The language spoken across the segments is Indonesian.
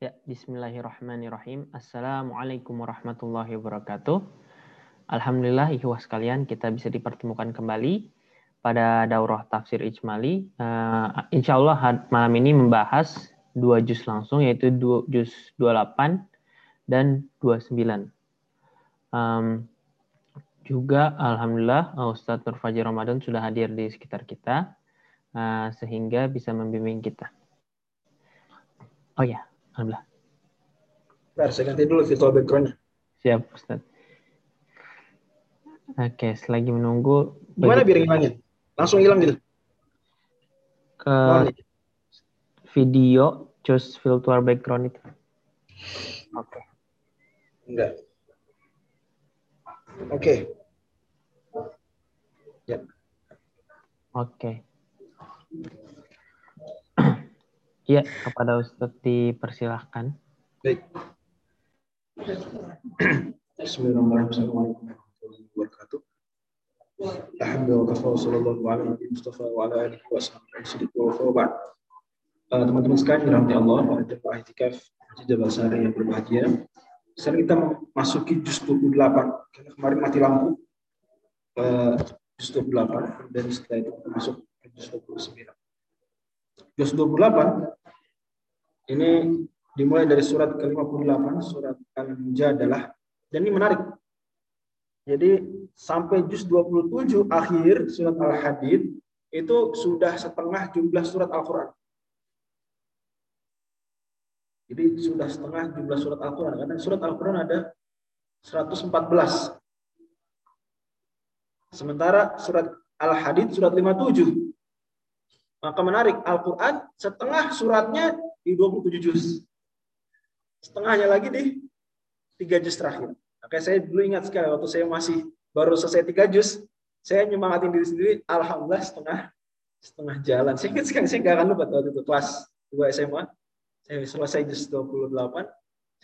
Ya, bismillahirrahmanirrahim. Assalamualaikum warahmatullahi wabarakatuh. Alhamdulillah, ikhwah sekalian, kita bisa dipertemukan kembali pada daurah tafsir ijmali. Uh, insya Allah malam ini membahas dua juz langsung, yaitu dua, juz 28 dan 29. Um, juga Alhamdulillah Ustadz Nur Fajir Ramadan sudah hadir di sekitar kita, uh, sehingga bisa membimbing kita. Oh ya, Alhamdulillah. Bentar, saya ganti dulu virtual background-nya. Siap, Ustaz. Oke, selagi menunggu. Gimana biar hilangnya? Langsung hilang gitu? Ke video, choose virtual background itu. Oke. Enggak. Oke. Ya. Oke. Iya, kepada Ustadz dipersilahkan. Baik. Bismillahirrahmanirrahim. Wabarakatuh. Alhamdulillah uh, Teman-teman sekalian dirahmati Allah, para jemaah itikaf Haji Jabal Sari yang berbahagia. Sekarang kita memasuki juz 28 karena kemarin mati lampu. Uh, juz 28 dan setelah itu kita masuk ke juz 29. Juz 28 ini dimulai dari surat ke-58, surat Al-Mujadalah. Dan ini menarik. Jadi sampai juz 27 akhir surat Al-Hadid itu sudah setengah jumlah surat Al-Quran. Jadi sudah setengah jumlah surat Al-Quran. Karena surat Al-Quran ada 114. Sementara surat Al-Hadid surat 57. Maka menarik, Al-Quran setengah suratnya di 27 juz. Setengahnya lagi di tiga juz terakhir. Oke, saya dulu ingat sekali waktu saya masih baru selesai tiga juz, saya nyemangatin diri sendiri, alhamdulillah setengah setengah jalan. Saya ingat sekali, saya nggak akan lupa waktu itu kelas 2 SMA, saya selesai juz 28,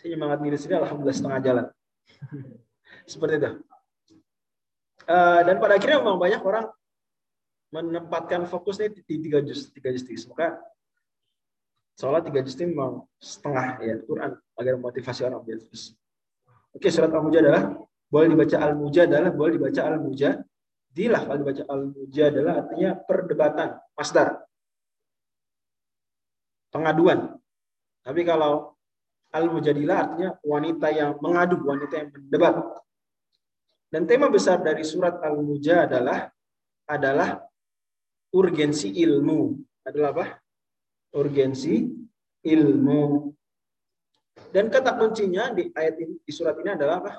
saya nyemangatin diri sendiri, alhamdulillah setengah jalan. Seperti itu. Uh, dan pada akhirnya memang banyak orang menempatkan fokusnya di tiga juz, tiga juz. Semoga Soalnya tiga juz ini memang setengah ya Quran agar memotivasi orang biar terus. Oke, surat Al-Mujadalah boleh dibaca Al-Mujadalah, boleh dibaca Al-Mujadilah. Kalau dibaca Al-Mujadalah artinya perdebatan, masdar. Pengaduan. Tapi kalau Al-Mujadilah artinya wanita yang mengadu, wanita yang berdebat. Dan tema besar dari surat Al-Mujadalah adalah urgensi ilmu. Adalah apa? Urgensi ilmu. Dan kata kuncinya di ayat ini di surat ini adalah apa?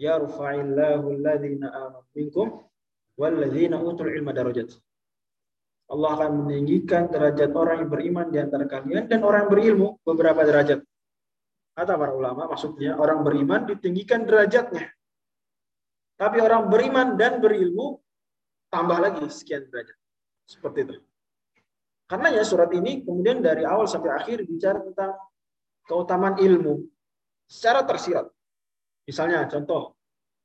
Ya rufa'illahu alladhina amanu minkum walladzina utul ilma darajat. Allah akan meninggikan derajat orang yang beriman di antara kalian dan orang yang berilmu beberapa derajat. Kata para ulama, maksudnya orang beriman ditinggikan derajatnya. Tapi orang beriman dan berilmu tambah lagi sekian derajat. Seperti itu. Karena ya surat ini kemudian dari awal sampai akhir bicara tentang keutamaan ilmu secara tersirat. Misalnya contoh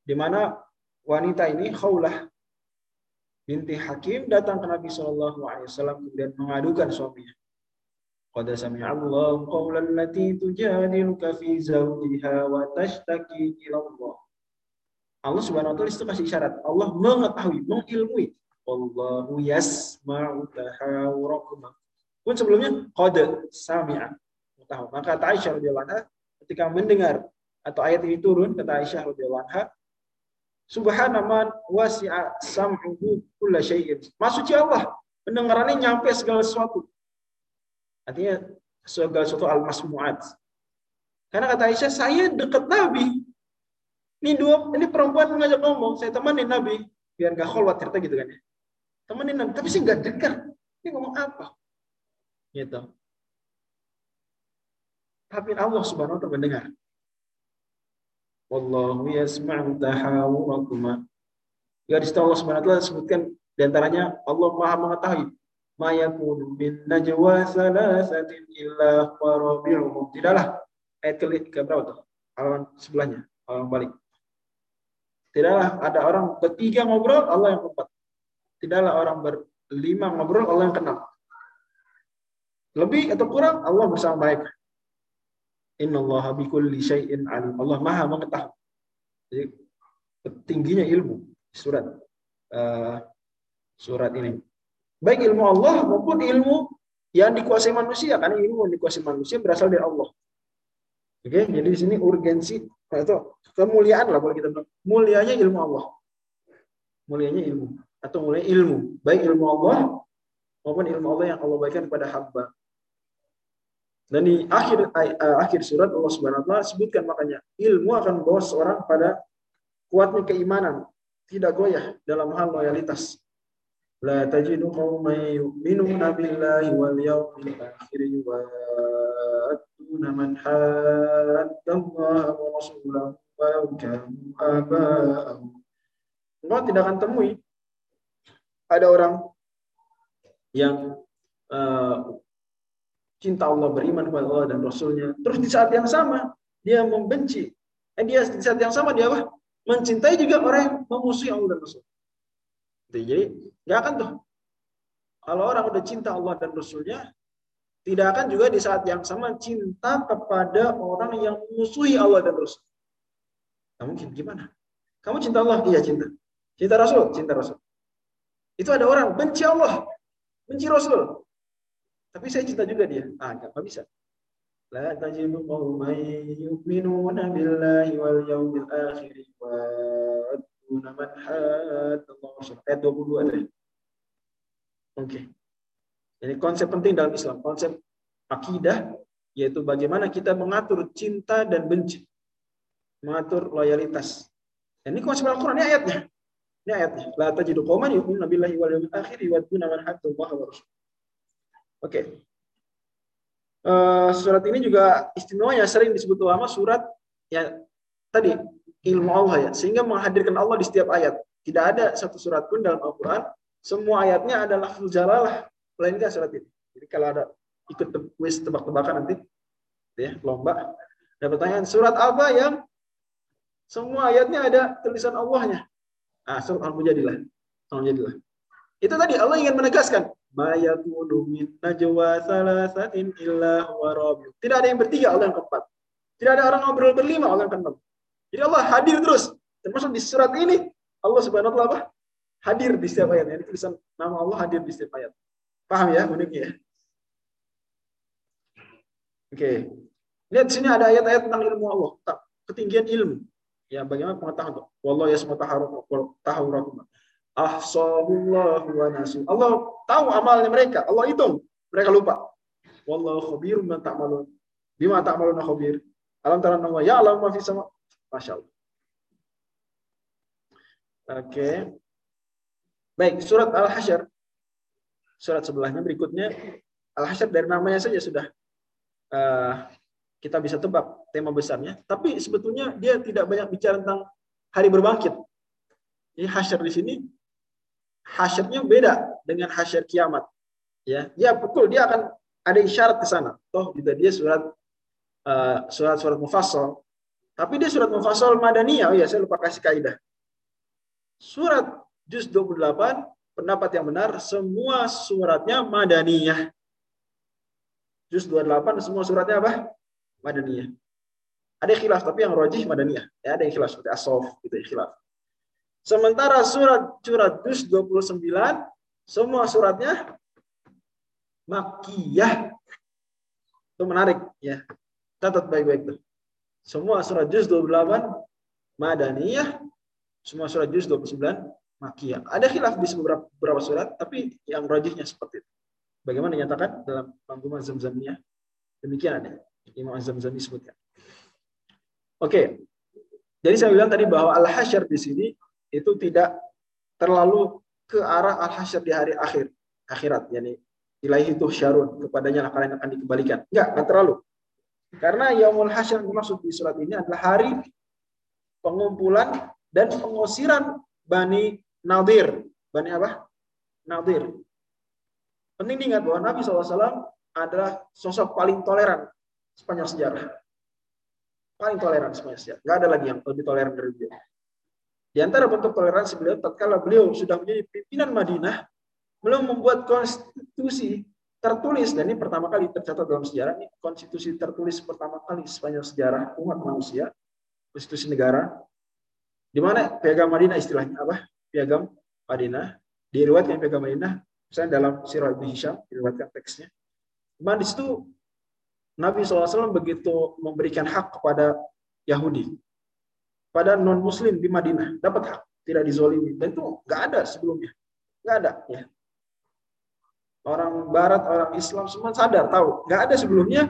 di mana wanita ini Khawlah binti Hakim datang ke Nabi Shallallahu Alaihi Wasallam kemudian mengadukan suaminya. Qad sami'a Allah qawlan lati tujadiluka fi zawjiha wa tashtaki ila Allah. Allah Subhanahu wa taala itu kasih isyarat. Allah mengetahui, mengilmui Wallahu yasma'u tahawurakum. Pun sebelumnya qad sami'a. Tahu. Maka kata Aisyah radhiyallahu anha ketika mendengar atau ayat ini turun kata Aisyah radhiyallahu anha Subhanaman wasi'a sam'uhu kulla syai'in. Maksudnya Allah pendengarannya nyampe segala sesuatu. Artinya segala sesuatu al-masmu'at. Karena kata Aisyah, saya dekat Nabi. Ini dua, ini perempuan mengajak ngomong, saya temani Nabi biar gak kholwat cerita gitu kan ya temenin Nabi, tapi sih nggak dengar. Ini ngomong apa? Gitu. Tapi Allah Subhanahu wa taala mendengar. Wallahu yasma'u tahawurakuma. Ya di Allah Subhanahu wa taala sebutkan di antaranya Allah Maha mengetahui ma yakunu min najwa salasatin illa wa Tidaklah ayat ke berapa tuh? Halaman sebelahnya, halaman balik. Tidaklah ada orang bertiga ngobrol, Allah yang keempat. Tidaklah orang berlima ngobrol, Allah yang kenal. Lebih atau kurang, Allah bersama baik. Innallaha bikulli syai'in alim. Allah Maha mengetahui. Jadi tingginya ilmu surat uh, surat ini. Baik ilmu Allah maupun ilmu yang dikuasai manusia karena ilmu yang dikuasai manusia berasal dari Allah. Oke, jadi di sini urgensi atau kemuliaan lah kalau kita bilang. Mulianya ilmu Allah. Mulianya ilmu atau mulia ilmu, baik ilmu Allah maupun ilmu Allah yang Allah berikan kepada hamba. Dan di akhir uh, akhir surat Allah Subhanahu wa taala sebutkan makanya ilmu akan membawa seorang pada kuatnya keimanan, tidak goyah dalam hal loyalitas. La tajidu qauman yu'minuna billahi wal yawmil akhir yuwadduna man hadda Allah wa rasulahu walau kanu aba'ahum. Engkau tidak akan temui ada orang yang uh, cinta Allah, beriman kepada Allah dan Rasulnya. Terus di saat yang sama, dia membenci. Eh, dia di saat yang sama dia apa? Mencintai juga orang yang memusuhi Allah dan Rasul. Jadi, nggak akan tuh. Kalau orang udah cinta Allah dan Rasulnya, tidak akan juga di saat yang sama cinta kepada orang yang memusuhi Allah dan Rasul. Nggak mungkin. Gimana? Kamu cinta Allah? Iya, cinta. Cinta Rasul? Cinta Rasul. Itu ada orang benci Allah, benci Rasul. Tapi saya cinta juga dia. Ah, enggak bisa. La qauman yu'minuna billahi wal yawmil akhir wa aduna man hadallahu Ayat 22 ada. Oke. Okay. Jadi konsep penting dalam Islam, konsep akidah yaitu bagaimana kita mengatur cinta dan benci. Mengatur loyalitas. Dan ini konsep Al-Qur'an ayatnya. Ini ayatnya. La tajidu qauman yu'minuna billahi wal yawmil akhir wa aduna man hadallahu wa rasul. Oke. Okay. Uh, eh, surat ini juga istimewanya sering disebut ulama surat ya tadi ilmu Allah ya, sehingga menghadirkan Allah di setiap ayat. Tidak ada satu surat pun dalam Al-Quran semua ayatnya adalah jalalah melainkan surat ini. Jadi kalau ada ikut kuis tebak-tebakan nanti ya lomba ada pertanyaan surat apa yang semua ayatnya ada tulisan Allahnya. Ah, Al-Mujadilah. Al-Mujadilah. Itu tadi Allah ingin menegaskan Tidak ada yang bertiga Allah yang keempat. Tidak ada orang ngobrol berlima Allah yang keenam. Jadi Allah hadir terus. Termasuk di surat ini Allah Subhanahu wa taala hadir di setiap ayat. Ini tulisan nama Allah hadir di setiap ayat. Paham ya uniknya ya? Oke. Lihat sini ada ayat-ayat tentang ilmu Allah, ketinggian ilmu. Ya, bagaimana pengetahuan? Wallahu yasmatu tahawurakum ahsahullah wa nasu. Allah tahu amalnya mereka. Allah hitung. Mereka lupa. Wallahu khabir man ta'malun. Bima ta'maluna khabir. Alam tara nama ya alam ma fi sama. Masya Allah. Oke. Okay. Baik, surat Al-Hasyr. Surat sebelahnya berikutnya Al-Hasyr dari namanya saja sudah uh, kita bisa tebak tema besarnya. Tapi sebetulnya dia tidak banyak bicara tentang hari berbangkit. Ini hasyr di sini hasyarnya beda dengan hasyar kiamat. Ya, ya betul dia akan ada isyarat ke sana. Toh juga dia surat uh, surat surat mufassal. Tapi dia surat mufassal madaniyah. Oh ya, saya lupa kasih kaidah. Surat juz 28 pendapat yang benar semua suratnya madaniyah. Juz 28 semua suratnya apa? Madaniyah. Ada khilaf tapi yang rojih madaniyah. Ya, ada yang khilaf seperti asof gitu ya, khilaf. Sementara surat surat Dus 29 semua suratnya Makkiyah. Itu menarik ya. Catat baik-baik tuh. Semua surat Juz 28 Madaniyah, semua surat Juz 29 Makkiyah. Ada khilaf di beberapa, beberapa surat, tapi yang rajihnya seperti itu. Bagaimana dinyatakan dalam Manzumah Zamzamiyah? Demikian ada. Imam Az-Zamzami sebutkan. Oke. Jadi saya bilang tadi bahwa Al-Hasyr di sini itu tidak terlalu ke arah al-hasyr di hari akhir akhirat yakni ilahi itu syarun kepadanya kalian akan dikembalikan enggak enggak terlalu karena yaumul hasyr dimaksud di surat ini adalah hari pengumpulan dan pengusiran Bani Nadir. Bani apa? Nadir. Penting diingat bahwa Nabi SAW adalah sosok paling toleran sepanjang sejarah. Paling toleran sepanjang sejarah. Nggak ada lagi yang lebih toleran dari dia. Di antara bentuk toleransi beliau, tatkala beliau sudah menjadi pimpinan Madinah, beliau membuat konstitusi tertulis. Dan ini pertama kali tercatat dalam sejarah. Ini konstitusi tertulis pertama kali sepanjang sejarah umat manusia konstitusi negara. Di mana piagam Madinah istilahnya apa? Piagam Madinah. Diriwayatkan piagam Madinah. Misalnya dalam Sirah Ibn Hisham diriwayatkan teksnya. Di di situ Nabi SAW begitu memberikan hak kepada Yahudi pada non Muslim di Madinah dapat hak tidak dizolimi. Dan itu nggak ada sebelumnya nggak ada ya. Orang Barat, orang Islam semua sadar tahu. Nggak ada sebelumnya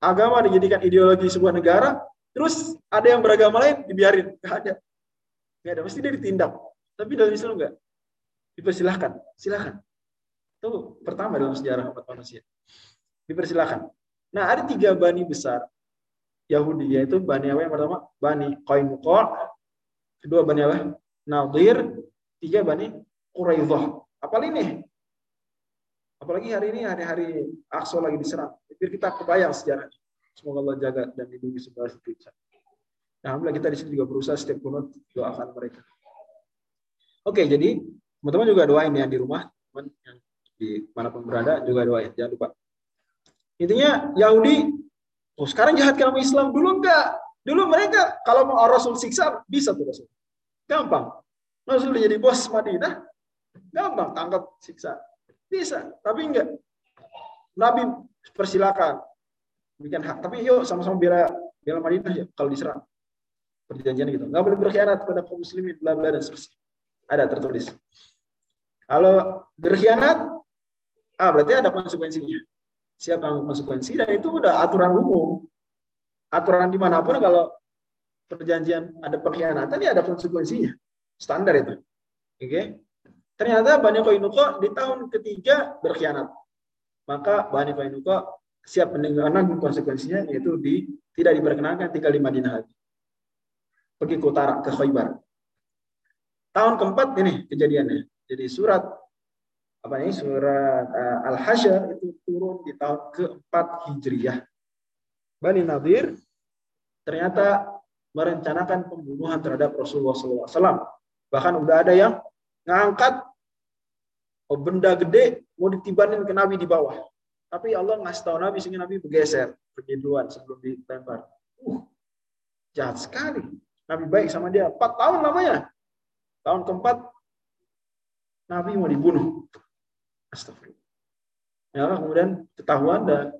agama dijadikan ideologi sebuah negara, terus ada yang beragama lain dibiarin. Nggak ada, nggak ada, mesti dia ditindak. Tapi dalam Islam nggak, dipersilahkan, silahkan. Itu pertama dalam sejarah umat manusia, dipersilahkan. Nah ada tiga bani besar Yahudi yaitu bani apa yang pertama bani Qainuqa, kedua bani apa Nadir, tiga bani Quraidah. Apa ini? Apalagi hari ini hari-hari Aqsa lagi diserang. Biar kita kebayang sejarahnya. Semoga Allah jaga dan lindungi semua kita. Nah, Alhamdulillah kita di sini juga berusaha setiap kunut doakan mereka. Oke, jadi teman-teman juga doain yang di rumah, teman yang di mana pun berada juga doain, jangan lupa. Intinya Yahudi, oh sekarang jahat sama Islam, dulu enggak. Dulu mereka kalau mau Rasul siksa bisa tuh Rasul. Gampang. Rasul jadi bos Madinah, gampang tangkap siksa. Bisa, tapi enggak. Nabi persilakan. Bikin hak. Tapi yuk sama-sama bela bela Madinah ya kalau diserang. Perjanjian gitu. Enggak boleh berkhianat kepada kaum muslimin, bla bla dan seterusnya. Ada tertulis. Kalau berkhianat, ah berarti ada konsekuensinya. Siapa yang konsekuensi dan itu udah aturan umum. Aturan di mana pun kalau perjanjian ada pengkhianatan ya ada konsekuensinya. Standar itu. Oke. Okay? Ternyata Bani Qainuqa di tahun ketiga berkhianat. Maka Bani Qainuqa siap menanggung konsekuensinya yaitu di tidak diperkenankan tinggal di Madinah lagi. Pergi ke utara ke Khaybar. Tahun keempat ini kejadiannya. Jadi surat apa ini surat uh, Al-Hasyr itu turun di tahun keempat Hijriyah. Bani Nadir ternyata merencanakan pembunuhan terhadap Rasulullah SAW. Bahkan udah ada yang ngangkat oh, benda gede mau ditibanin ke Nabi di bawah. Tapi Allah ngasih tahu Nabi sehingga Nabi bergeser pergi duluan sebelum dilempar. Uh, jahat sekali. Nabi baik sama dia. Empat tahun namanya. Tahun keempat Nabi mau dibunuh. Astagfirullah. Ya, kemudian ketahuan dan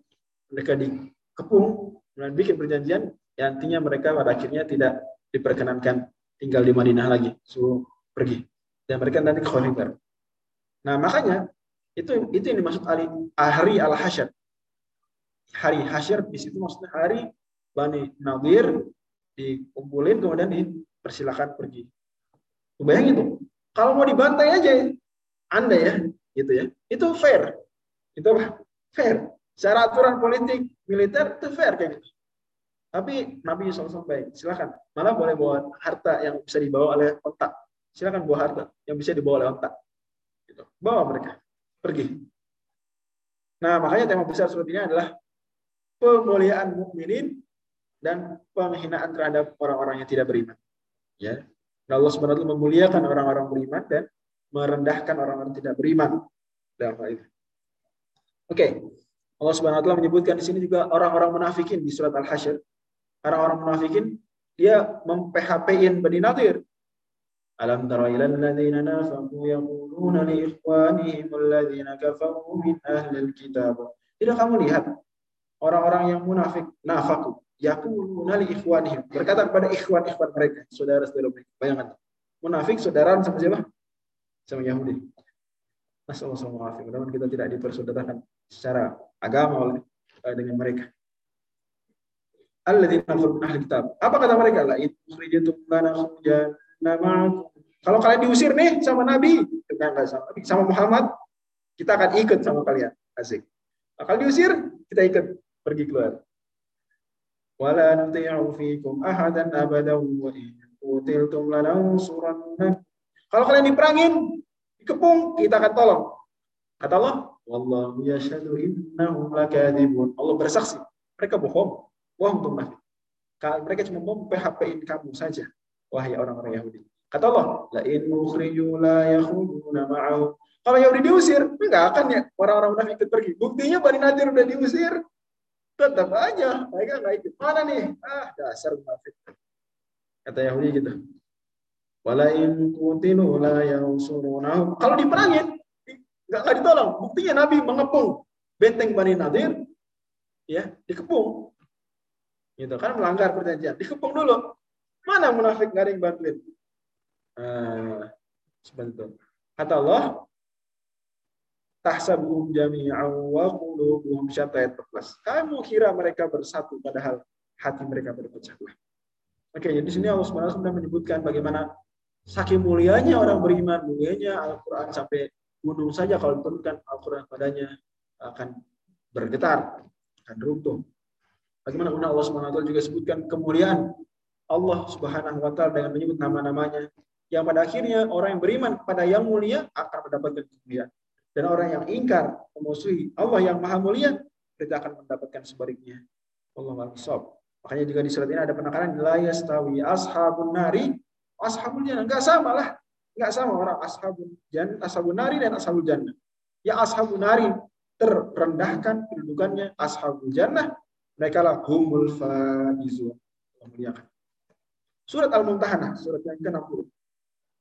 mereka dikepung dan bikin perjanjian yang artinya mereka pada akhirnya tidak diperkenankan tinggal di Madinah lagi, suruh pergi dan mereka nanti ke Khaybar. Nah, makanya itu itu yang dimaksud hari, hari al hasyr Hari hasyr di situ maksudnya hari Bani Nadir dikumpulin kemudian dipersilakan pergi. Bayangin tuh, kalau mau dibantai aja Anda ya, gitu ya. Itu fair. Itu? Fair. Secara aturan politik militer itu fair kayak gitu. Tapi Nabi SAW baik, silakan. Malah boleh bawa harta yang bisa dibawa oleh otak silakan bawa harta yang bisa dibawa oleh otak. Gitu. Bawa mereka, pergi. Nah, makanya tema besar surat ini adalah pemuliaan mukminin dan penghinaan terhadap orang-orang yang tidak beriman. Ya. Dan Allah SWT memuliakan orang-orang beriman dan merendahkan orang-orang tidak beriman dalam hal. Oke. Okay. Allah Subhanahu wa taala menyebutkan di sini juga orang-orang munafikin di surat Al-Hasyr. Orang-orang munafikin dia memphpin Bani Nadir. Alam tara ila alladziina nafaqu yaquluna li ikhwanihim alladziina kafaru min ahli al-kitab. Tidak kamu lihat orang-orang yang munafik nafaku yaquluna li ikhwanihim berkata kepada ikhwan-ikhwan mereka, saudara-saudara mereka. Bayangkan. Munafik saudara sama siapa? Sama Yahudi. Nasallahu alaihi Mudah-mudahan kita tidak dipersaudarakan secara agama oleh eh, dengan mereka. Alladzina ahli kitab. Apa kata mereka? La ukhrijatum lanakhrujan kalau kalian diusir nih sama Nabi, enggak sama Nabi, sama Muhammad, kita akan ikut sama kalian. Asik. Kalau diusir, kita ikut pergi keluar. Wala nuti'u fikum ahadan abadan wa in qutiltum lanansuranna. Kalau kalian diperangin, dikepung, kita akan tolong. Kata Allah, wallahu yashhadu innahum lakadzibun. Allah bersaksi, mereka bohong. Bohong untuk Nabi. Mereka cuma mau PHP-in kamu saja wahai orang-orang Yahudi. Kata Allah, la in la yakhrujuna ma'ahu. Kalau Yahudi diusir, enggak akan ya orang-orang munafik ikut pergi. Buktinya Bani Nadir udah diusir, tetap aja mereka nggak ikut. Mana nih? Ah, dasar munafik. Kata Yahudi gitu. Wala in kutilu la yansurunahum. Kalau diperangin, nggak ditolong. Buktinya Nabi mengepung benteng Bani Nadir, ya dikepung. Gitu kan melanggar perjanjian. Dikepung dulu. Mana munafik yang bantuin? Uh, sebentar. Kata Allah, tahsabuhum jami'an wa qulubuhum syatta ayat 14. Kamu kira mereka bersatu padahal hati mereka berpecah belah. Oke, jadi di sini Allah SWT sudah menyebutkan bagaimana saking mulianya orang beriman, mulianya Al-Qur'an sampai gunung saja kalau diturunkan Al-Qur'an padanya akan bergetar, akan runtuh. Bagaimana Allah SWT juga sebutkan kemuliaan Allah Subhanahu wa taala dengan menyebut nama-namanya yang pada akhirnya orang yang beriman pada yang mulia akan mendapatkan kemuliaan. Dan orang yang ingkar memusuhi Allah yang maha mulia, kita akan mendapatkan sebaliknya. Allah Makanya juga di surat ini ada penekanan la yastawi ashabun nari ashabul jannah. Enggak sama lah. Enggak sama orang ashabun jannah, ashabun nari dan ashabul jannah. Ya ashabun nari terrendahkan kedudukannya ashabul jannah mereka lah humul faizun. Memuliakan. Surat Al-Mumtahanah, surat yang ke-60.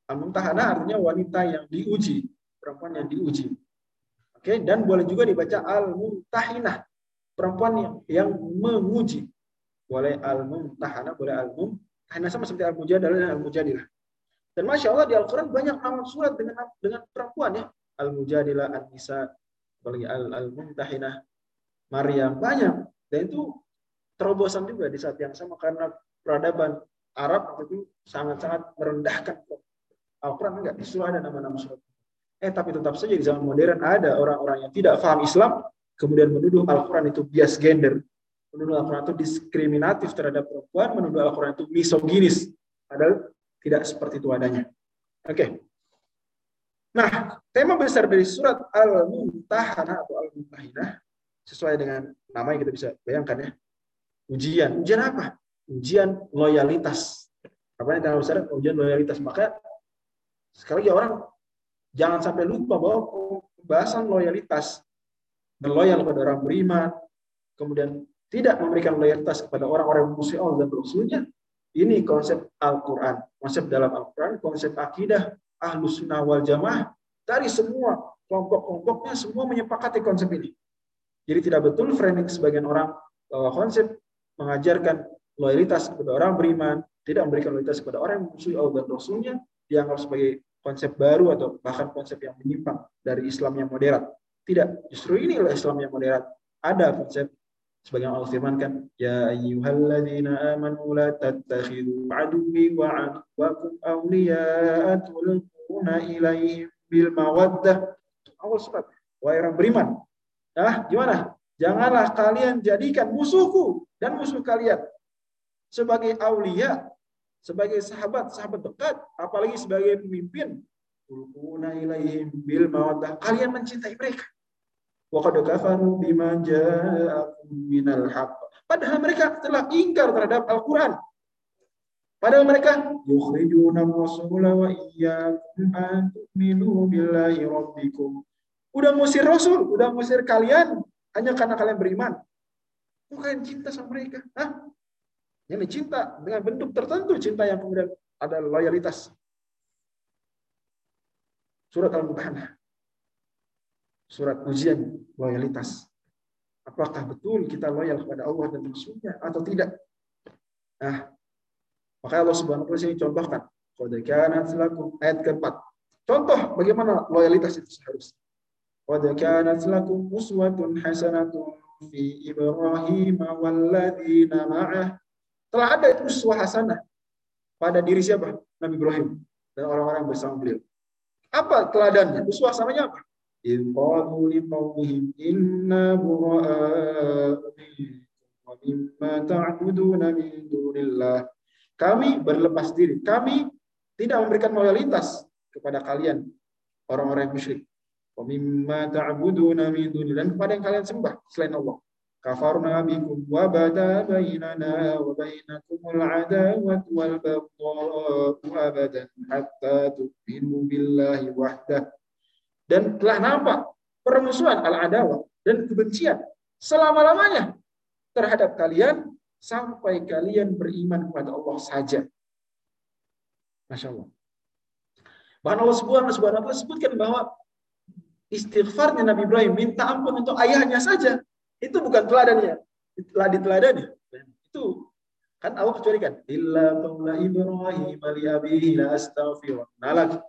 Al-Mumtahanah artinya wanita yang diuji, perempuan yang diuji. Oke, dan boleh juga dibaca al-mumtahinah, perempuan yang, yang menguji. Boleh al-mumtahanah, boleh al-mumtahinah sama seperti al-mujadalah dan al-mujadilah. Dan masya Allah di Al-Quran banyak nama surat dengan dengan perempuan ya. Al-mujadilah, an-nisa, apalagi al-mumtahinah, Maryam banyak. Dan itu terobosan juga di saat yang sama karena peradaban Arab itu sangat-sangat merendahkan Al-Quran enggak disuruh ada nama-nama surat Eh tapi tetap saja di zaman modern ada orang-orang yang tidak paham Islam kemudian menuduh Al-Quran itu bias gender, menuduh Al-Quran itu diskriminatif terhadap perempuan, menuduh Al-Quran itu misoginis. Padahal tidak seperti itu adanya. Oke. Okay. Nah, tema besar dari surat Al-Mumtahanah atau Al-Mumtahinah sesuai dengan nama yang kita bisa bayangkan ya. Ujian. Ujian apa? Ujian loyalitas. Apa yang tema besar? Ujian loyalitas. Maka sekali lagi orang Jangan sampai lupa bahwa pembahasan loyalitas, berloyal kepada orang beriman, kemudian tidak memberikan loyalitas kepada orang-orang yang musuh Allah dan Rasulnya, ini konsep Al-Quran. Konsep dalam Al-Quran, konsep akidah, ahlus sunnah wal jamaah, dari semua kelompok-kelompoknya semua menyepakati konsep ini. Jadi tidak betul framing sebagian orang bahwa konsep mengajarkan loyalitas kepada orang beriman, tidak memberikan loyalitas kepada orang yang musuh Allah dan Rasulnya, dianggap sebagai konsep baru atau bahkan konsep yang menyimpang dari Islam yang moderat. Tidak, justru inilah Islam yang moderat. Ada konsep sebagian Allah firmankan, Ya ayyuhalladzina amanu la tattakhidhu aduwi wa aduwakum awliya'a tulquna ilaihim bil mawaddah. Allah surat, wahai orang beriman. Nah, gimana? Janganlah kalian jadikan musuhku dan musuh kalian sebagai aulia sebagai sahabat, sahabat dekat, apalagi sebagai pemimpin, tulquna ilaihim bil mawaddah. Kalian mencintai mereka. Wa qad kafaru bima ja'akum minal haqq. Padahal mereka telah ingkar terhadap Al-Qur'an. Padahal mereka yukhrijuna rasula wa iyyakum an tu'minu billahi rabbikum. Udah musir Rasul, udah musir kalian hanya karena kalian beriman. Kalian cinta sama mereka. Hah? Ini cinta dengan bentuk tertentu cinta yang kemudian ada loyalitas. Surat Al-Mumtahanah. Surat ujian loyalitas. Apakah betul kita loyal kepada Allah dan Rasulnya atau tidak? Nah, maka Allah Subhanahu wa taala contohkan. Qad lakum ayat keempat. Contoh bagaimana loyalitas itu seharusnya. Qad lakum uswatun hasanatun fi Ibrahim walladzina ma'ah telah ada uswah hasanah pada diri siapa? Nabi Ibrahim dan orang-orang bersama beliau. Apa teladannya? Uswah hasanahnya apa? Inqalu liqaumihim inna bura'a'u wa mimma ta'buduna min dunillah. Kami berlepas diri. Kami tidak memberikan loyalitas kepada kalian orang-orang musyrik. Mimma ta'buduna min dunillah dan kepada yang kalian sembah selain Allah. kafarna bikum wa bada bainana wa bainakumul adawat wal baghdha'u abadan hatta tu'minu billahi wahdah. Dan telah nampak permusuhan al-adawah dan kebencian selama-lamanya terhadap kalian sampai kalian beriman kepada Allah saja. Masya Allah. Bahkan Allah Subhanahu wa sebutkan bahwa istighfarnya Nabi Ibrahim minta ampun untuk ayahnya saja. Itu bukan teladannya. Telah diteladani. Itu kan Allah kecualikan illa qawla ibrahim li la astaghfirullah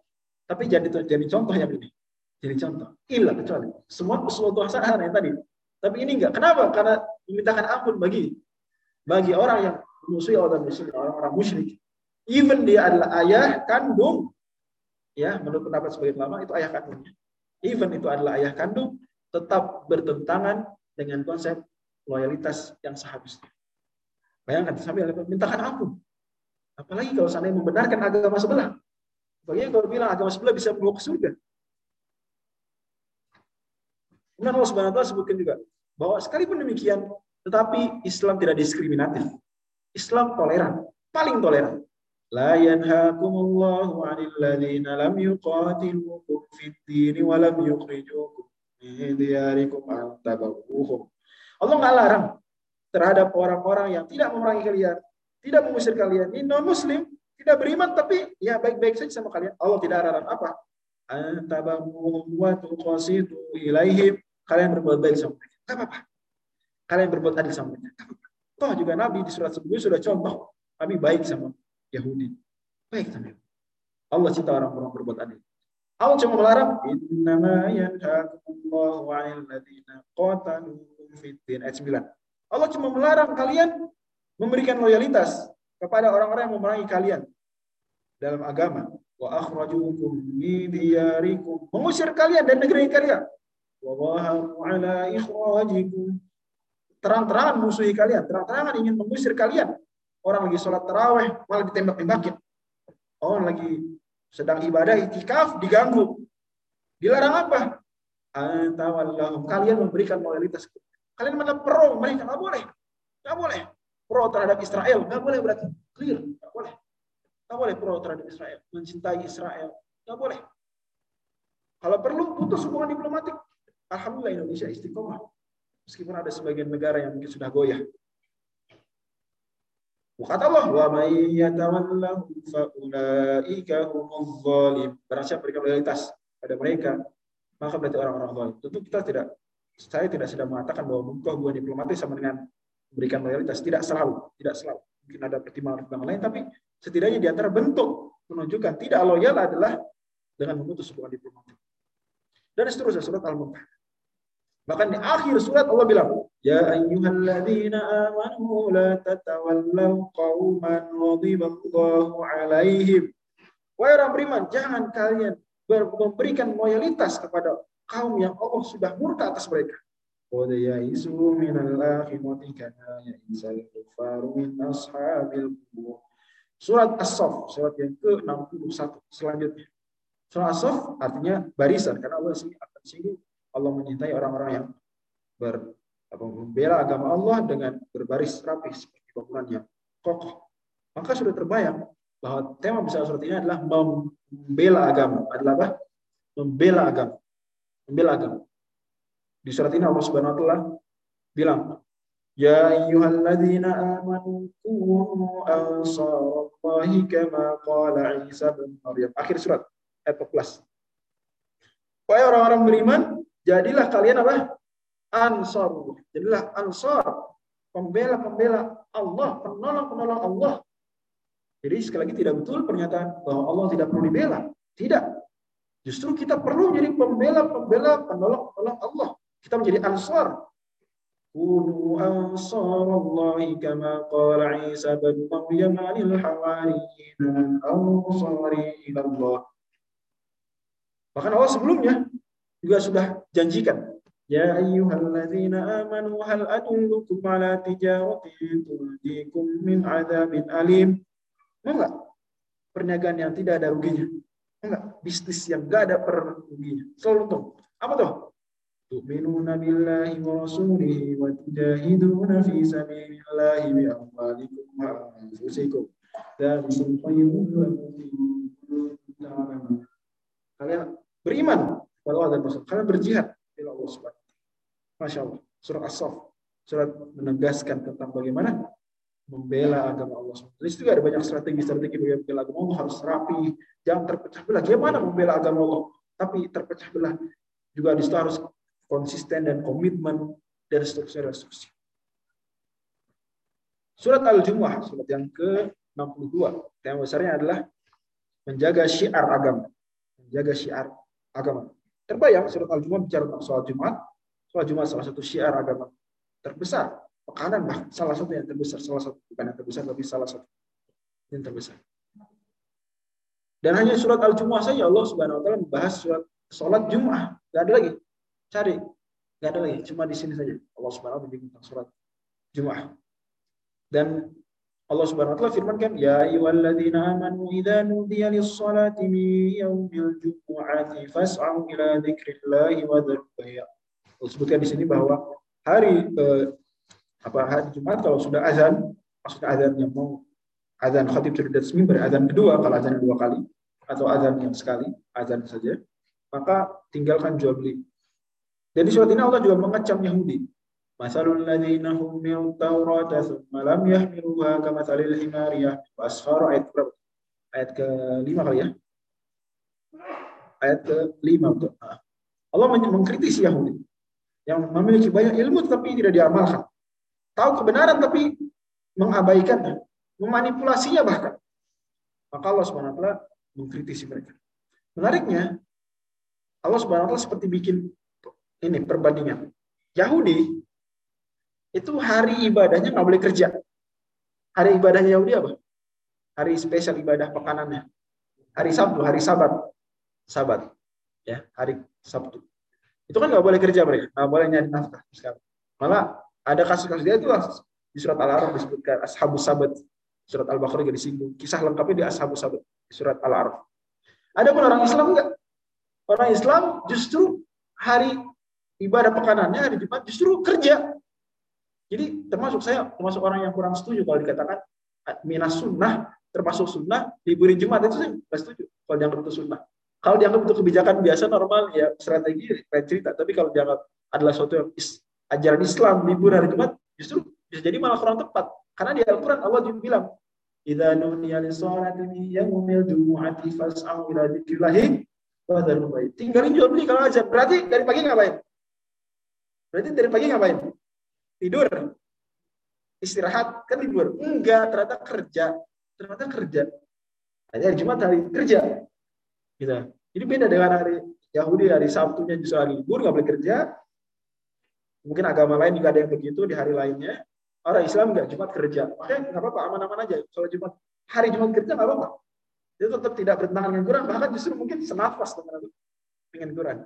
tapi jadi jadi contoh yang ini jadi contoh. Illa kecuali. Semua sesuatu hasanah yang tadi. Tapi ini enggak. Kenapa? Karena memintakan ampun bagi bagi orang yang memusuhi orang musyrik orang-orang musyrik. Even dia adalah ayah kandung. Ya menurut pendapat sebagai ulama itu ayah kandungnya. Even itu adalah ayah kandung tetap bertentangan dengan konsep loyalitas yang seharusnya. Bayangkan sambil mintakan ampun. Apalagi kalau seandainya membenarkan agama sebelah. Bagaimana kalau bilang agama sebelah bisa membawa ke surga Kemudian Allah Subhanahu wa sebutkan juga bahwa sekalipun demikian tetapi Islam tidak diskriminatif. Islam toleran, paling toleran. لا ينهاكم الله عن الذين لم يقاتلوكم في الدين ولم يخرجوكم من دياركم أن تبروهم Allah nggak larang terhadap orang-orang yang tidak memerangi kalian, tidak mengusir kalian. Ini non muslim, tidak beriman tapi ya baik-baik saja sama kalian. Allah tidak larang apa? Antabamuhum wa tuqasidu ilaihim. Kalian berbuat baik sama mereka. Enggak apa-apa. Kalian berbuat adil sama mereka. Toh juga Nabi di surat sebelumnya sudah contoh. Nabi baik sama Yahudi. Baik teman. Allah cinta orang-orang berbuat adil. Allah cuma melarang innama yanhaakumullahu 'anil ladzina qataluukum fid din ayat 9. Allah cuma melarang kalian memberikan loyalitas kepada orang-orang yang memerangi kalian dalam agama wa akhrajukum min diyarikum mengusir kalian dari negeri kalian wa wahamu ala ikhrajikum terang-terangan musuhi kalian terang-terangan ingin mengusir kalian Orang lagi sholat taraweh malah ditembak-tembakin. Orang lagi sedang ibadah itikaf diganggu. Dilarang apa? Antawallahum. Kalian memberikan loyalitas. Kalian mana pro mereka nggak boleh. Nggak boleh. Pro terhadap Israel nggak boleh berarti. Clear. Nggak boleh. Pro terhadap Israel. Mencintai Israel. Nggak boleh. Kalau perlu putus hubungan diplomatik. Alhamdulillah Indonesia istiqomah. Meskipun ada sebagian negara yang mungkin sudah goyah. Kata Allah, wa fa. Barang siapa berikan loyalitas pada mereka, maka berarti orang-orang zalim. Tentu kita tidak saya tidak sedang mengatakan bahwa membuka hubungan diplomatis sama dengan memberikan loyalitas. Tidak selalu, tidak selalu. Mungkin ada pertimbangan-pertimbangan lain, tapi setidaknya di antara bentuk menunjukkan tidak loyal adalah dengan memutus hubungan diplomatik. Dan seterusnya surat Al-Mumtahanah. Bahkan di akhir surat Allah bilang, Ya ayyuhalladzina amanu la tatawallaw qauman ghadiballahu alaihim. Wahai orang beriman, jangan kalian memberikan loyalitas kepada kaum yang Allah sudah murka atas mereka. Qad ya'isu minal akhirati kana ya'isal kufaru min ashabil qubur. Surat As-Saff, surat yang ke-61 selanjutnya. Surat As-Saff artinya barisan karena Allah sini akan sini Allah mencintai orang-orang yang ber, apa, membela agama Allah dengan berbaris rapi seperti bangunan yang kokoh. Maka sudah terbayang bahwa tema besar surat ini adalah membela agama. Adalah apa? Membela agama. Membela agama. Di surat ini Allah Subhanahu wa taala bilang, Ya ayyuhalladzina amanu kunu ansarallahi kama qala Isa bin Maryam. Akhir surat ayat 14. Wahai orang-orang beriman, Jadilah kalian apa? Ansar. Jadilah ansar. Pembela-pembela Allah. Penolong-penolong Allah. Jadi sekali lagi tidak betul pernyataan bahwa Allah tidak perlu dibela. Tidak. Justru kita perlu menjadi pembela-pembela penolong-penolong Allah. Kita menjadi ansar. Kunu ansarallahi kama qala Isa bin Maryam anil hawariyin ansari ilallah. Bahkan Allah sebelumnya juga sudah janjikan. Ya ayyuhalladzina amanu hal adullukum ala tijaratin turjikum min adzabin alim. Enggak? Perniagaan yang tidak ada ruginya. Enggak, bisnis yang enggak ada per ruginya. Selalu untung. Apa tuh? Wa rasulihi wa tujahiduna fi sabilillahi bi amwalikum wa anfusikum. Dzalikum khairun lakum Kalian beriman kepada Allah dan Rasul. Kalian berjihad kepada Allah Subhanahu Masya Allah. Surah As-Saff. Surat menegaskan tentang bagaimana membela agama Allah SWT. Di situ ada banyak strategi-strategi membela agama Allah harus rapi, jangan terpecah belah. Gimana membela agama Allah? Tapi terpecah belah juga di situ harus konsisten dan komitmen dan seterusnya dan seterusnya. Surat Al-Jumu'ah, surat yang ke-62. Tema besarnya adalah menjaga syiar agama. Menjaga syiar agama. Terbayang surat Al-Jumu'ah bicara tentang soal Jumat. Soal Jumat salah satu syiar agama terbesar pekanan bah salah satu yang terbesar salah satu bukan yang terbesar tapi salah satu yang terbesar dan hanya surat al jumuah saja Allah subhanahu wa taala membahas surat sholat jumuah nggak ada lagi cari. Nggak ada lagi cuma di sini saja. Allah subhanahu wa taala tentang surat jumuah. Dan Allah Subhanahu wa taala firmankan ya ayyuhalladzina amanu idza nudiya lis-salati min yaumil jumu'ati fas'au ila dzikrillahi wa Allah sebutkan di sini bahwa hari eh, apa hari Jumat kalau sudah azan, maksudnya azan yang mau azan khatib sudah mimbar, azan kedua kalau azan dua kali atau azan yang sekali, azan saja, maka tinggalkan jual beli. Dan di surat ini Allah juga mengecam Yahudi. Masalul ladzina humilu Taurata tsumma lam yahmiluha kamatsalil himari yahmilu asfara ayat berapa? Ayat ke-5 kali ya. Ayat ke-5 betul. Allah mengkritisi Yahudi yang memiliki banyak ilmu tetapi tidak diamalkan tahu kebenaran tapi mengabaikannya, memanipulasinya bahkan. Maka Allah taala mengkritisi mereka. Menariknya, Allah taala seperti bikin ini perbandingan. Yahudi itu hari ibadahnya nggak boleh kerja. Hari ibadahnya Yahudi apa? Hari spesial ibadah pekanannya. Hari Sabtu, hari Sabat. Sabat. Ya, hari Sabtu. Itu kan nggak boleh kerja mereka, nggak boleh nyari nafkah Malah ada kasus-kasus dia itu di surat Al-A'raf disebutkan ashabus sabat. Surat Al-Baqarah juga disinggung. Kisah lengkapnya di ashabus sabat surat Al-A'raf. Ada pun orang Islam enggak? Orang Islam justru hari ibadah pekanannya hari Jumat justru kerja. Jadi termasuk saya termasuk orang yang kurang setuju kalau dikatakan minas sunnah termasuk sunnah liburin Jumat itu saya nggak setuju kalau dianggap itu sunnah. Kalau dianggap itu kebijakan biasa normal ya strategi lain cerita. Tapi kalau dianggap adalah suatu yang ajaran Islam libur hari Jumat justru bisa jadi malah kurang tepat karena di Al-Qur'an Allah juga bilang idza nudiya lis-salati min yaumil jumu'ati fas'au ila dzikrillahi wa dzarul. Tinggalin jual beli kalau aja. Berarti dari pagi ngapain? Berarti dari pagi ngapain? Tidur. Istirahat kan libur. Enggak, ternyata kerja. Ternyata kerja. Hanya hari Jumat hari kerja. Gitu. Jadi beda dengan hari Yahudi hari Sabtunya justru hari libur nggak boleh kerja, Mungkin agama lain juga ada yang begitu di hari lainnya. Orang Islam nggak Jumat kerja. Makanya nggak apa-apa, aman-aman aja. Kalau Jumat hari Jumat kerja nggak apa-apa. Itu tetap tidak bertentangan dengan Quran. Bahkan justru mungkin senafas dengan Quran.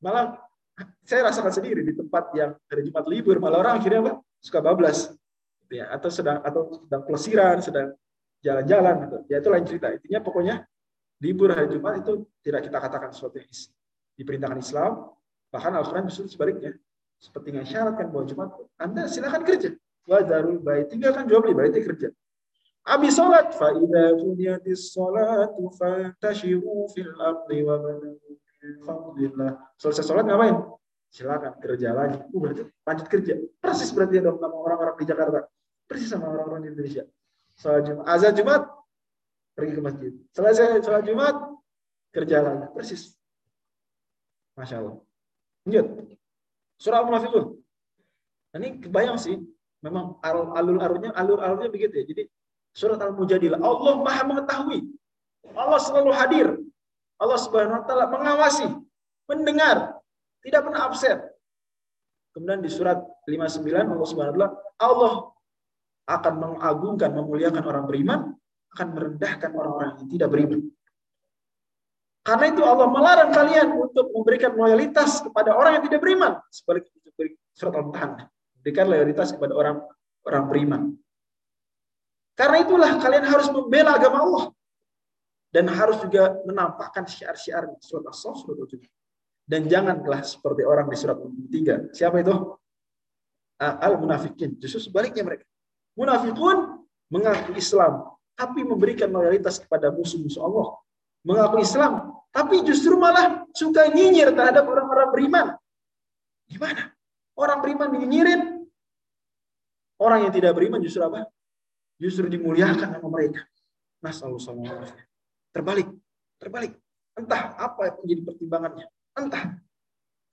Malah saya rasakan sendiri di tempat yang hari Jumat libur malah orang akhirnya apa suka bablas. Gitu ya. Atau sedang atau sedang pelesiran sedang jalan-jalan gitu. Ya itu lain cerita. Intinya pokoknya libur hari Jumat itu tidak kita katakan sesuatu yang diperintahkan Islam. Bahkan Al-Quran justru sebaliknya. Seperti yang syaratkan bahwa Jumat Anda silakan kerja. Wadarul tinggal tinggalkan jual beli itu kerja. Abi sholat, fa'idha kuniyatis sholatu fantashiru fil ardi wa banamu fadlillah. Selesai sholat ngapain? Silakan kerja lagi. Uh, berarti lanjut kerja. Persis berarti dong sama orang-orang di Jakarta. Persis sama orang-orang di Indonesia. Sholat Jumat, azan Jumat, pergi ke masjid. Selesai sholat Jumat, kerja lagi. Persis. Masya Allah. Lanjut. Surah Al-Munafiqun. Nah, ini kebayang sih, memang alur-alurnya alur-alurnya begitu ya. Jadi surat Al-Mujadilah, Allah Maha mengetahui. Allah selalu hadir. Allah Subhanahu wa taala mengawasi, mendengar, tidak pernah absen. Kemudian di surat 59 Allah Subhanahu wa taala Allah akan mengagungkan, memuliakan orang beriman, akan merendahkan orang-orang yang tidak beriman. Karena itu Allah melarang kalian untuk memberikan loyalitas kepada orang yang tidak beriman. Sebaliknya surat Al-Mutahanah. Berikan loyalitas kepada orang orang beriman. Karena itulah kalian harus membela agama Allah dan harus juga menampakkan syiar-syiar surat As-Saff surat Dan janganlah seperti orang di surat 3. Siapa itu? Al-munafikin. Justru sebaliknya mereka. Munafikun mengaku Islam, tapi memberikan loyalitas kepada musuh-musuh Allah. Mengaku Islam, tapi justru malah suka nyinyir terhadap orang-orang beriman. Gimana? Orang beriman dinyinyirin, orang yang tidak beriman justru apa? Justru dimuliakan sama mereka. Nah, selalu Terbalik, terbalik. Entah apa yang menjadi pertimbangannya. Entah.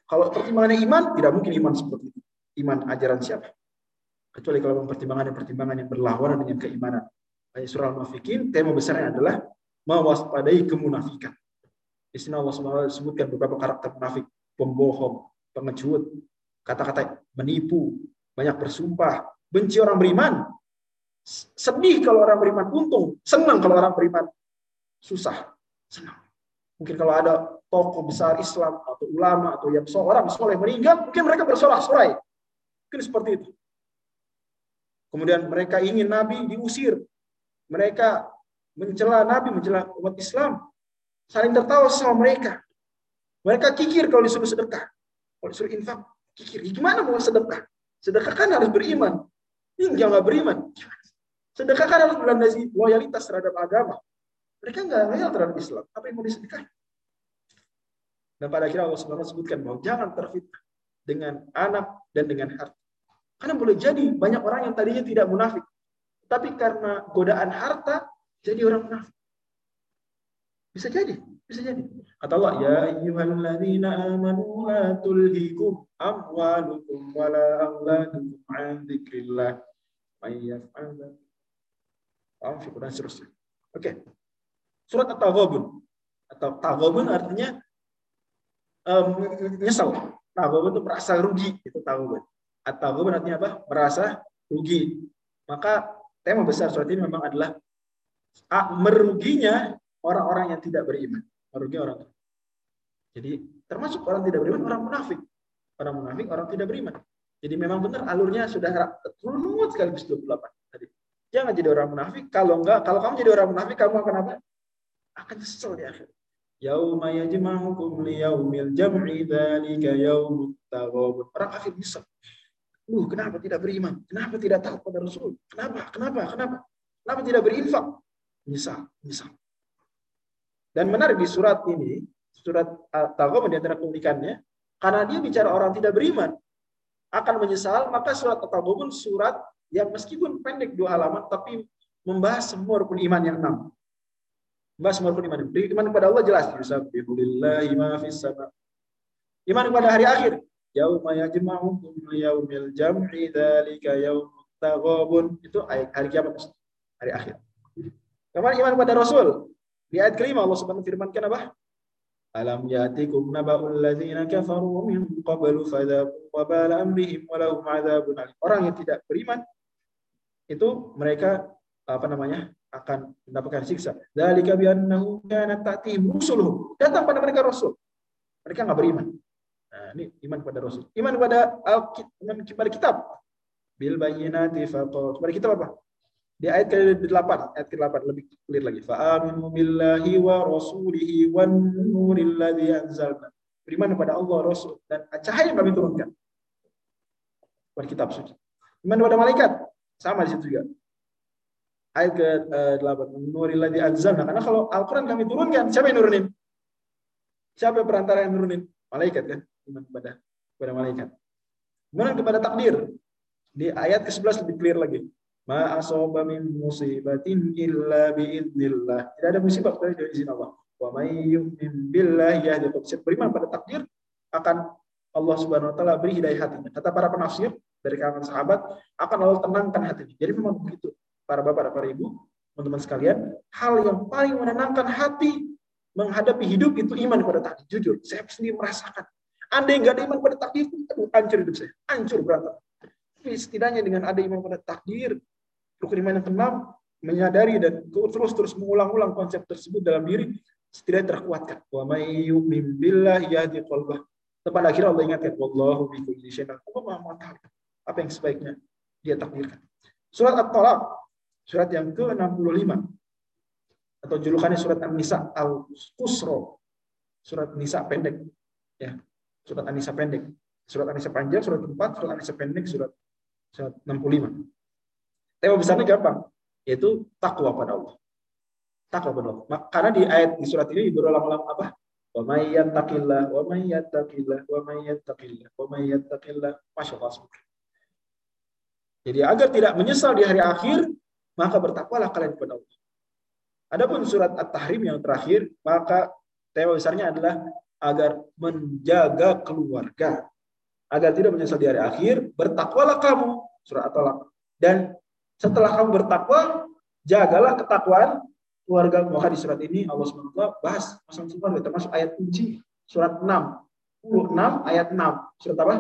Kalau pertimbangannya iman, tidak mungkin iman seperti itu. Iman ajaran siapa? Kecuali kalau pertimbangan pertimbangan yang berlawanan dengan keimanan. Ayat surah Al-Munafikin, tema besarnya adalah mewaspadai kemunafikan. Di sini Allah SWT sebutkan beberapa karakter munafik, pembohong, pengecut, kata-kata menipu, banyak bersumpah, benci orang beriman, sedih kalau orang beriman untung, senang kalau orang beriman susah, senang. Mungkin kalau ada tokoh besar Islam atau ulama atau yang seorang soleh meninggal, mungkin mereka bersorak-sorai. Mungkin seperti itu. Kemudian mereka ingin Nabi diusir. Mereka mencela Nabi, mencela umat Islam. Saling tertawa sama mereka. Mereka kikir kalau disuruh sedekah. Kalau disuruh infak, kikir. Gimana mau sedekah? Sedekah kan harus beriman. Ini nggak beriman. Sedekah kan harus berlandasi loyalitas terhadap agama. Mereka nggak loyal terhadap Islam. Apa yang mau disedekah? Dan pada akhirnya Allah SWT sebutkan bahwa jangan terfitnah dengan anak dan dengan harta. Karena boleh jadi banyak orang yang tadinya tidak munafik. Tapi karena godaan harta, jadi orang munafik. Bisa jadi, bisa jadi. Kata Allah, Ya ayyuhalladzina amanu la tulhikum amwalukum wa la awladukum an dzikrillah. Seterusnya. Oke. Surat At-Taghabun atau Taghabun artinya um, nyesal. Taghabun itu merasa rugi, itu Taghabun. At-Taghabun artinya apa? Merasa rugi. Maka tema besar surat ini memang adalah meruginya orang-orang yang tidak beriman. Merugi orang. Jadi termasuk orang tidak beriman, orang munafik. Orang munafik, orang tidak beriman. Jadi memang benar alurnya sudah runut sekali 28 tadi. Jangan jadi orang munafik. Kalau enggak, kalau kamu jadi orang munafik, kamu akan apa? Akan kesel di akhir. Yauma yajma'ukum liyaumil jam'i dzalika yaumut taghabun. Orang kafir bisa. Uh, kenapa tidak beriman? Kenapa tidak tahu pada Rasul? Kenapa? Kenapa? Kenapa? Kenapa tidak berinfak? Misal, misal. Dan menarik di surat ini, surat Taghabun di antara keunikannya, karena dia bicara orang tidak beriman, akan menyesal, maka surat Taghabun surat yang meskipun pendek dua halaman, tapi membahas semua rukun iman yang enam. Bahas rukun iman. Iman kepada Allah jelas. Yusabbihulillahi ma fis sama. Iman kepada hari akhir. Yauma yajma'ukum liyaumil jam'i dzalika yaumut taghabun. Itu hari kiamat. Hari akhir. Kemudian iman kepada Rasul. Di ayat kelima Allah Subhanahu firmankan apa? Alam yatikum naba'ul ladzina kafaru min qablu fadzaqu wa bala amrihim wa lahum adzabun alim. Orang yang tidak beriman itu mereka apa namanya? Akan mendapatkan siksa. Dzalika bi annahu kanat ta'tihim rusuluhum. Datang pada mereka rasul. Mereka nggak beriman. Nah, ini iman kepada rasul. Iman kepada iman kepada kitab. Bil bayyinati faqat. Kepada kitab apa? Di ayat ke-8, ayat ke-8 lebih clear lagi. Fa aminu billahi wa rasulihi wan nuril ladzi anzalna. Beriman kepada Allah, Rasul dan cahaya yang kami turunkan. Kepada kitab suci. Iman kepada malaikat. Sama di situ juga ayat ke-8 di anzalna karena kalau Al-Qur'an kami turunkan siapa yang nurunin? Siapa perantara yang nurunin? Malaikat kan? Iman kepada kepada malaikat. Kemudian kepada takdir. Di ayat ke-11 lebih clear lagi. Ma asaba min musibatin illa biidznillah tidak ada musibah kecuali dari izin Allah. Wa may yu'min billahi yahdi beriman pada takdir akan Allah Subhanahu wa taala beri hidayah hatinya. Kata para penafsir dari kalangan sahabat akan Allah tenangkan hatinya. Jadi memang begitu para bapak para ibu, teman-teman sekalian, hal yang paling menenangkan hati menghadapi hidup itu iman kepada takdir. Jujur, saya sendiri merasakan. Andai nggak ada iman pada takdir, aduh, hancur hidup saya. Hancur berantakan. Tapi setidaknya dengan ada iman pada takdir, rukun iman yang keenam, menyadari dan terus-terus mengulang-ulang konsep tersebut dalam diri, setidaknya terkuatkan. Wa may yu'min billahi yahdi qalbah. Pada akhirnya Allah ingatkan, Wallahu bi kulli syai'in Allah Apa yang sebaiknya dia takdirkan. Surat At-Talaq Surat yang ke-65 atau julukannya surat An-Nisa Al-Qusro. Surat Nisa pendek. Ya, surat An-Nisa pendek. Surat An-Nisa panjang, surat keempat, surat An-Nisa pendek, surat, surat 65. Tema besarnya gampang, yaitu takwa pada Allah. Takwa pada Allah. Karena di ayat di surat ini berulang-ulang apa? Wa may yattaqillah wa may yattaqillah wa may yattaqillah wa may yattaqillah. Masyaallah. Jadi agar tidak menyesal di hari akhir, maka bertakwalah kalian kepada Allah. Adapun surat At-Tahrim yang terakhir, maka tema besarnya adalah agar menjaga keluarga. Agar tidak menyesal di hari akhir, bertakwalah kamu. Surat At-Talaq. Dan setelah kamu bertakwa, jagalah ketakwaan keluarga. Maka di surat ini Allah SWT bahas masalah keluarga, termasuk ayat kunci. Surat 6. 6 ayat 6. Surat apa?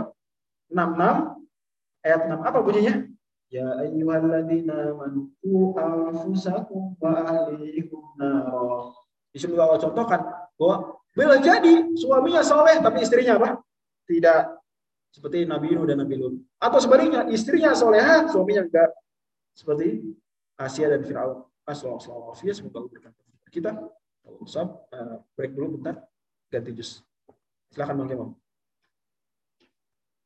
66 ayat 6. Apa bunyinya? Ya ayyuhalladzina amanu anfusakum wa ahlikum naro. Di sini Allah contohkan bahwa bila jadi suaminya soleh tapi istrinya apa? Tidak seperti Nabi Nuh dan Nabi Lut. Atau sebaliknya istrinya soleha, suaminya enggak seperti Asia dan Firaun. Assalamualaikum Allah berkata kita. Kalau break dulu bentar, ganti jus. Silakan Bang Kemam.